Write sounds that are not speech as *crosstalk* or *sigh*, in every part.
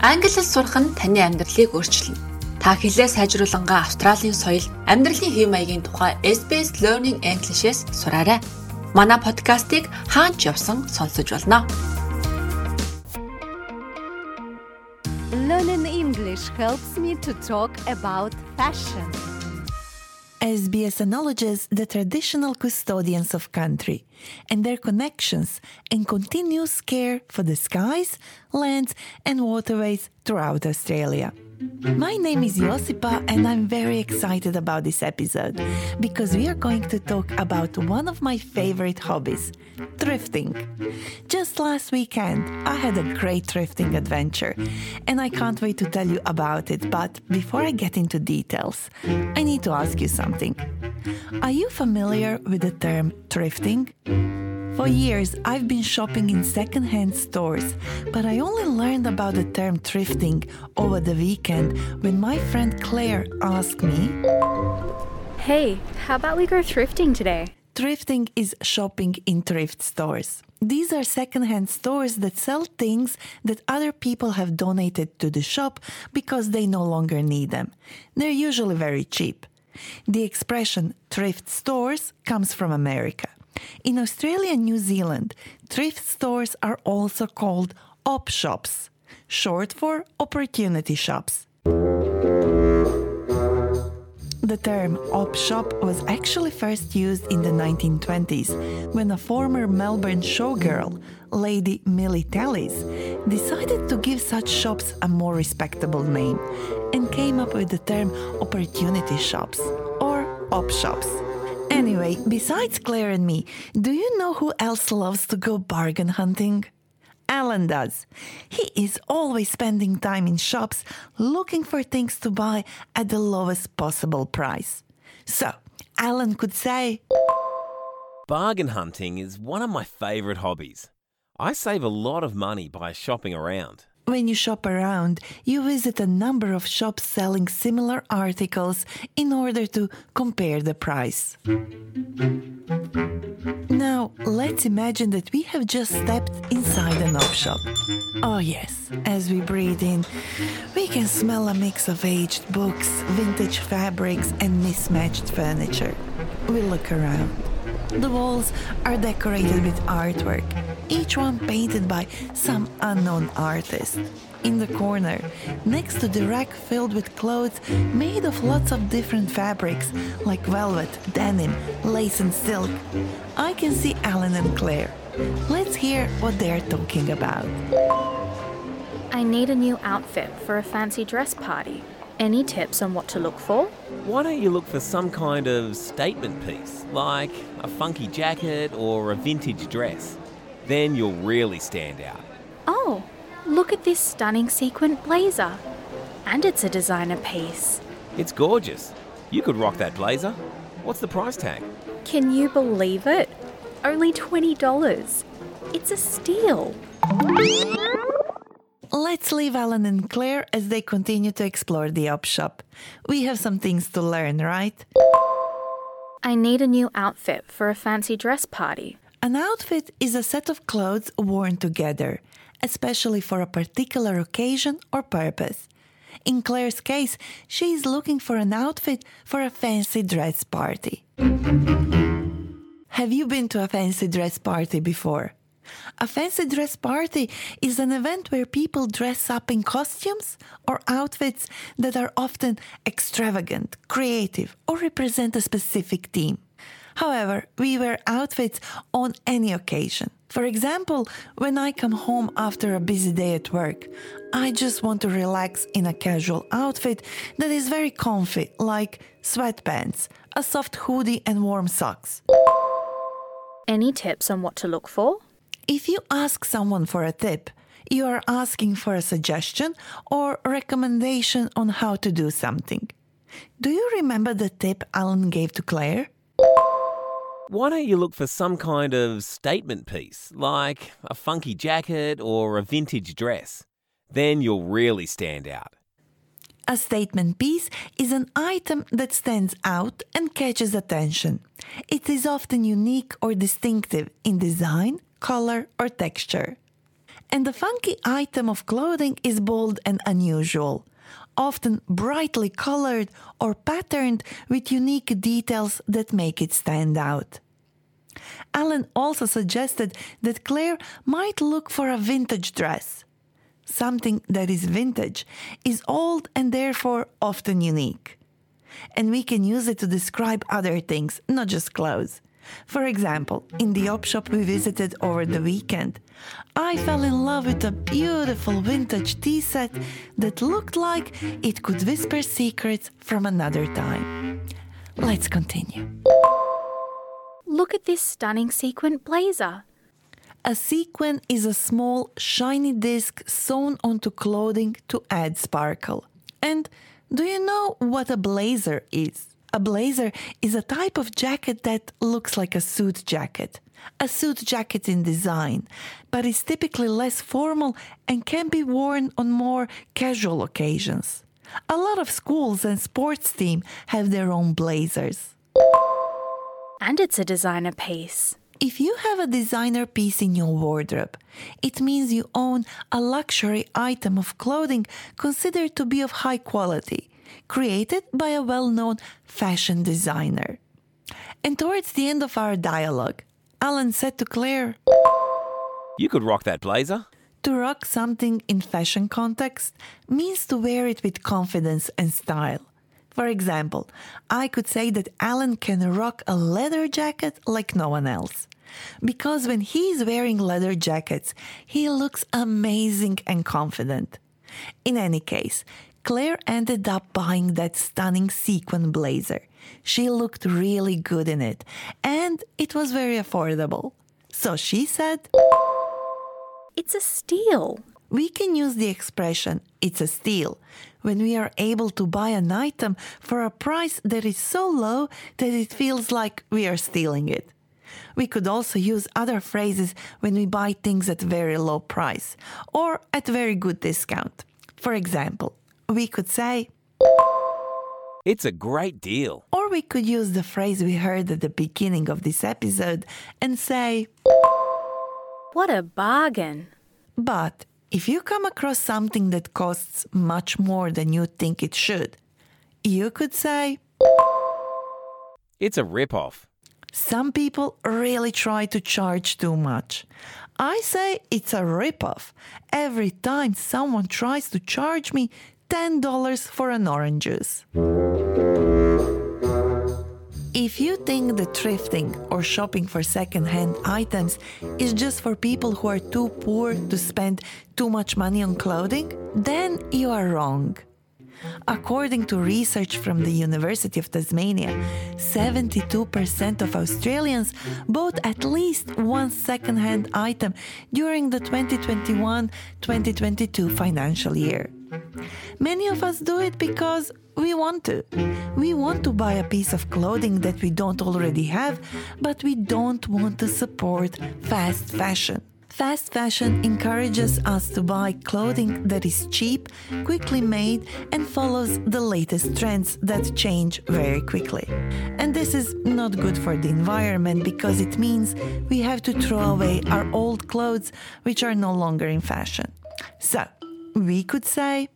Англи хэл сурах нь таны амьдралыг өөрчилнө. Та хэлээ сайжруулангаа Австралийн соёл, амьдралын хэв маягийн тухай SBS Learning English-с сураарай. Манай подкастыг хаач явсан сонсож болно. Learning English helps me to talk about fashion. SBS acknowledges the traditional custodians of country and their connections and continuous care for the skies, lands, and waterways throughout Australia. My name is Josipa, and I'm very excited about this episode because we are going to talk about one of my favorite hobbies thrifting. Just last weekend, I had a great thrifting adventure, and I can't wait to tell you about it. But before I get into details, I need to ask you something. Are you familiar with the term thrifting? For years, I've been shopping in secondhand stores, but I only learned about the term thrifting over the weekend when my friend Claire asked me, Hey, how about we go thrifting today? Thrifting is shopping in thrift stores. These are secondhand stores that sell things that other people have donated to the shop because they no longer need them. They're usually very cheap. The expression thrift stores comes from America. In Australia and New Zealand, thrift stores are also called op shops, short for opportunity shops. The term op shop was actually first used in the 1920s when a former Melbourne showgirl, Lady Millie Tallis, decided to give such shops a more respectable name and came up with the term opportunity shops or op shops. Anyway, besides Claire and me, do you know who else loves to go bargain hunting? Alan does. He is always spending time in shops looking for things to buy at the lowest possible price. So, Alan could say, Bargain hunting is one of my favourite hobbies. I save a lot of money by shopping around. When you shop around, you visit a number of shops selling similar articles in order to compare the price. Now, let's imagine that we have just stepped inside an op shop. Oh, yes, as we breathe in, we can smell a mix of aged books, vintage fabrics, and mismatched furniture. We look around. The walls are decorated with artwork, each one painted by some unknown artist. In the corner, next to the rack filled with clothes made of lots of different fabrics like velvet, denim, lace, and silk, I can see Alan and Claire. Let's hear what they're talking about. I need a new outfit for a fancy dress party. Any tips on what to look for? Why don't you look for some kind of statement piece, like a funky jacket or a vintage dress? Then you'll really stand out. Oh, look at this stunning sequin blazer. And it's a designer piece. It's gorgeous. You could rock that blazer. What's the price tag? Can you believe it? Only $20. It's a steal. Let's leave Alan and Claire as they continue to explore the op shop. We have some things to learn, right? I need a new outfit for a fancy dress party. An outfit is a set of clothes worn together, especially for a particular occasion or purpose. In Claire's case, she is looking for an outfit for a fancy dress party. Have you been to a fancy dress party before? A fancy dress party is an event where people dress up in costumes or outfits that are often extravagant, creative, or represent a specific theme. However, we wear outfits on any occasion. For example, when I come home after a busy day at work, I just want to relax in a casual outfit that is very comfy, like sweatpants, a soft hoodie, and warm socks. Any tips on what to look for? If you ask someone for a tip, you are asking for a suggestion or recommendation on how to do something. Do you remember the tip Alan gave to Claire? Why don't you look for some kind of statement piece, like a funky jacket or a vintage dress? Then you'll really stand out. A statement piece is an item that stands out and catches attention. It is often unique or distinctive in design, color, or texture. And the funky item of clothing is bold and unusual, often brightly colored or patterned with unique details that make it stand out. Alan also suggested that Claire might look for a vintage dress. Something that is vintage is old and therefore often unique. And we can use it to describe other things, not just clothes. For example, in the op shop we visited over the weekend, I fell in love with a beautiful vintage tea set that looked like it could whisper secrets from another time. Let's continue. Look at this stunning sequin blazer. A sequin is a small, shiny disc sewn onto clothing to add sparkle. And do you know what a blazer is? A blazer is a type of jacket that looks like a suit jacket. A suit jacket in design, but is typically less formal and can be worn on more casual occasions. A lot of schools and sports teams have their own blazers. And it's a designer piece. If you have a designer piece in your wardrobe, it means you own a luxury item of clothing considered to be of high quality, created by a well known fashion designer. And towards the end of our dialogue, Alan said to Claire, You could rock that blazer. To rock something in fashion context means to wear it with confidence and style. For example, I could say that Alan can rock a leather jacket like no one else. Because when he's wearing leather jackets, he looks amazing and confident. In any case, Claire ended up buying that stunning sequin blazer. She looked really good in it, and it was very affordable. So she said, It's a steal. we can use the expression it's a steal when we are able to buy an item for a price that is so low that it feels like we are stealing it. We could also use other phrases when we buy things at very low price or at very good discount. For example, we could say, It's a great deal. or we could use the phrase we heard at the beginning of this episode and say, What a bargain. But if you come across something that costs much more than you think it should, you could say, It's a rip-off. Some people really try to charge too much. I say it's a ripoff every time someone tries to charge me $10 for an orange juice. If you think that thrifting or shopping for second-hand items is just for people who are too poor to spend too much money on clothing, then you are wrong. According to research from the University of Tasmania, 72% of Australians bought at least one second-hand item during the 2021-2022 financial year. Many of us do it because we want to. We want to buy a piece of clothing that we don't already have, but we don't want to support fast fashion. Fast fashion encourages us to buy clothing that is cheap, quickly made, and follows the latest trends that change very quickly. And this is not good for the environment because it means we have to throw away our old clothes which are no longer in fashion. So, we could say,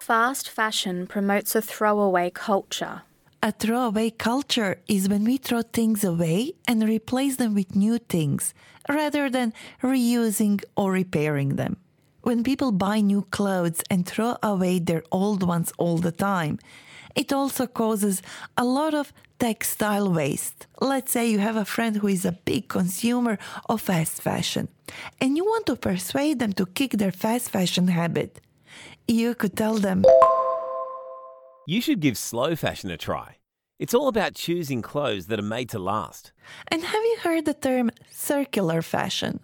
Fast fashion promotes a throwaway culture. A throwaway culture is when we throw things away and replace them with new things rather than reusing or repairing them. When people buy new clothes and throw away their old ones all the time, it also causes a lot of textile waste. Let's say you have a friend who is a big consumer of fast fashion and you want to persuade them to kick their fast fashion habit. You could tell them, You should give slow fashion a try. It's all about choosing clothes that are made to last. And have you heard the term circular fashion?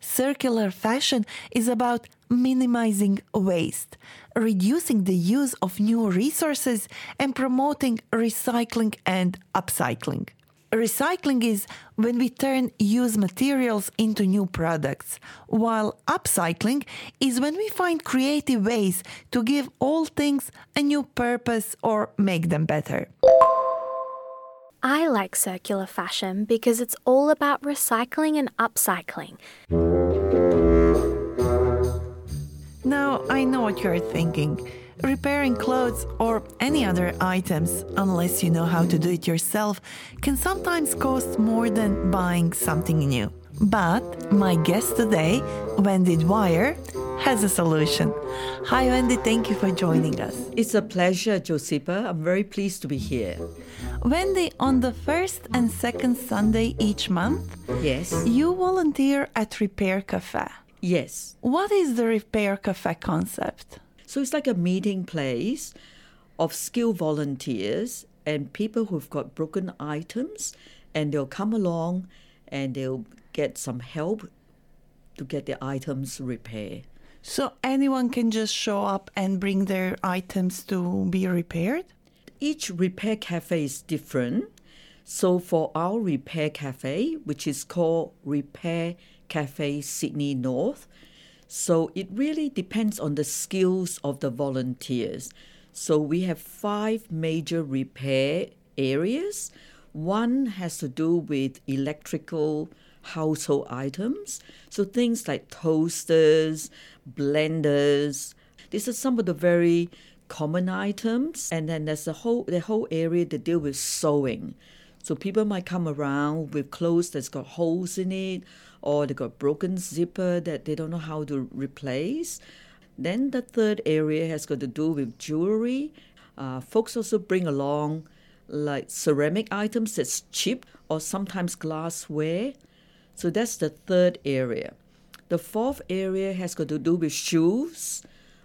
Circular fashion is about minimizing waste, reducing the use of new resources, and promoting recycling and upcycling. Recycling is when we turn used materials into new products, while upcycling is when we find creative ways to give old things a new purpose or make them better. I like circular fashion because it's all about recycling and upcycling. Now I know what you're thinking. Repairing clothes or any other items, unless you know how to do it yourself, can sometimes cost more than buying something new. But my guest today, Wendy Dwyer, has a solution. Hi, Wendy, thank you for joining us. It's a pleasure, Josepha. I'm very pleased to be here. Wendy, on the first and second Sunday each month, Yes. you volunteer at Repair Cafe. Yes. What is the Repair Cafe concept? So it's like a meeting place of skilled volunteers and people who've got broken items, and they'll come along and they'll get some help to get the items repaired. So anyone can just show up and bring their items to be repaired? Each repair cafe is different. So for our repair cafe, which is called Repair Cafe Sydney North, so it really depends on the skills of the volunteers. So we have five major repair areas. One has to do with electrical household items. So things like toasters, blenders. These are some of the very common items. And then there's the whole the whole area that deal with sewing. So people might come around with clothes that's got holes in it, or they got broken zipper that they don't know how to replace. Then the third area has got to do with jewelry. Uh, folks also bring along like ceramic items that's cheap, or sometimes glassware. So that's the third area. The fourth area has got to do with shoes,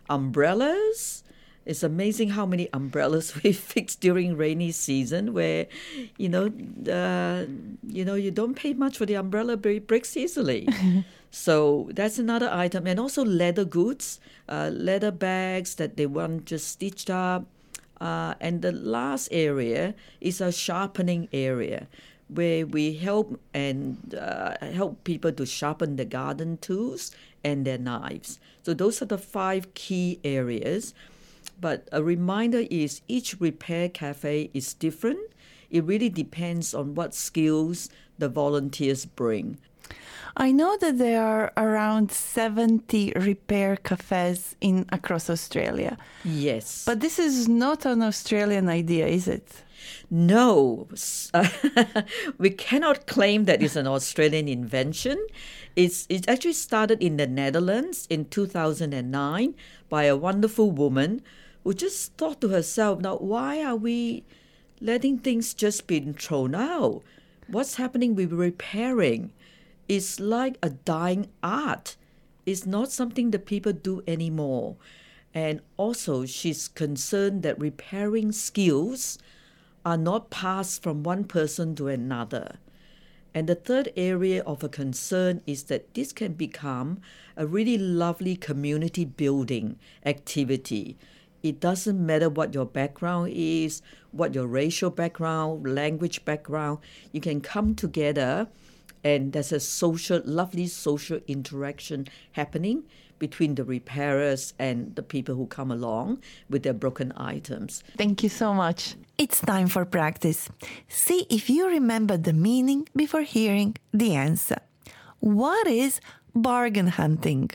umbrellas. It's amazing how many umbrellas *laughs* we fix during rainy season, where, you know, uh, you know, you don't pay much for the umbrella, but it breaks easily. *laughs* so that's another item, and also leather goods, uh, leather bags that they want just stitched up. Uh, and the last area is a sharpening area where we help and uh, help people to sharpen the garden tools and their knives. So those are the five key areas. But a reminder is each repair cafe is different. It really depends on what skills the volunteers bring. I know that there are around 70 repair cafes in across Australia. Yes. But this is not an Australian idea, is it? No, *laughs* we cannot claim that it's an Australian invention. It's, it actually started in the Netherlands in 2009 by a wonderful woman who just thought to herself, now, why are we letting things just be thrown out? What's happening with repairing? It's like a dying art. It's not something that people do anymore. And also, she's concerned that repairing skills are not passed from one person to another. And the third area of a concern is that this can become a really lovely community building activity. It doesn't matter what your background is, what your racial background, language background, you can come together and there's a social, lovely social interaction happening between the repairers and the people who come along with their broken items. Thank you so much. It's time for practice. See if you remember the meaning before hearing the answer. What is bargain hunting?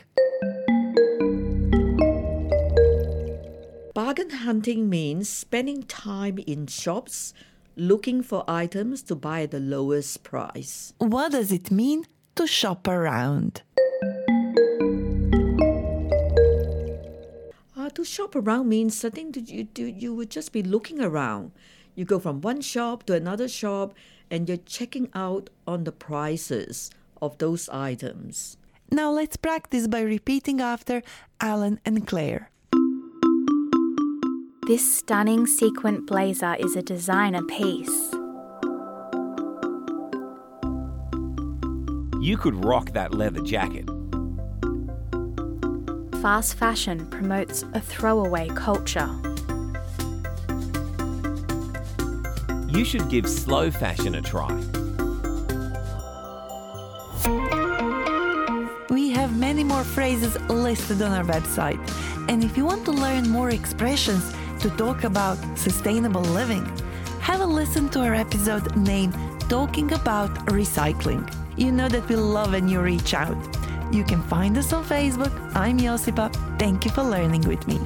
Bargain hunting means spending time in shops looking for items to buy at the lowest price. What does it mean to shop around? To shop around means something that you do. You would just be looking around. You go from one shop to another shop, and you're checking out on the prices of those items. Now let's practice by repeating after Alan and Claire. This stunning sequin blazer is a designer piece. You could rock that leather jacket. Fast fashion promotes a throwaway culture. You should give slow fashion a try. We have many more phrases listed on our website. And if you want to learn more expressions to talk about sustainable living, have a listen to our episode named Talking About Recycling. You know that we love when you reach out. You can find us on Facebook. I'm Josipa. Thank you for learning with me.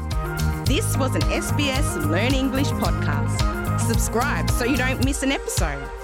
This was an SBS Learn English podcast. Subscribe so you don't miss an episode.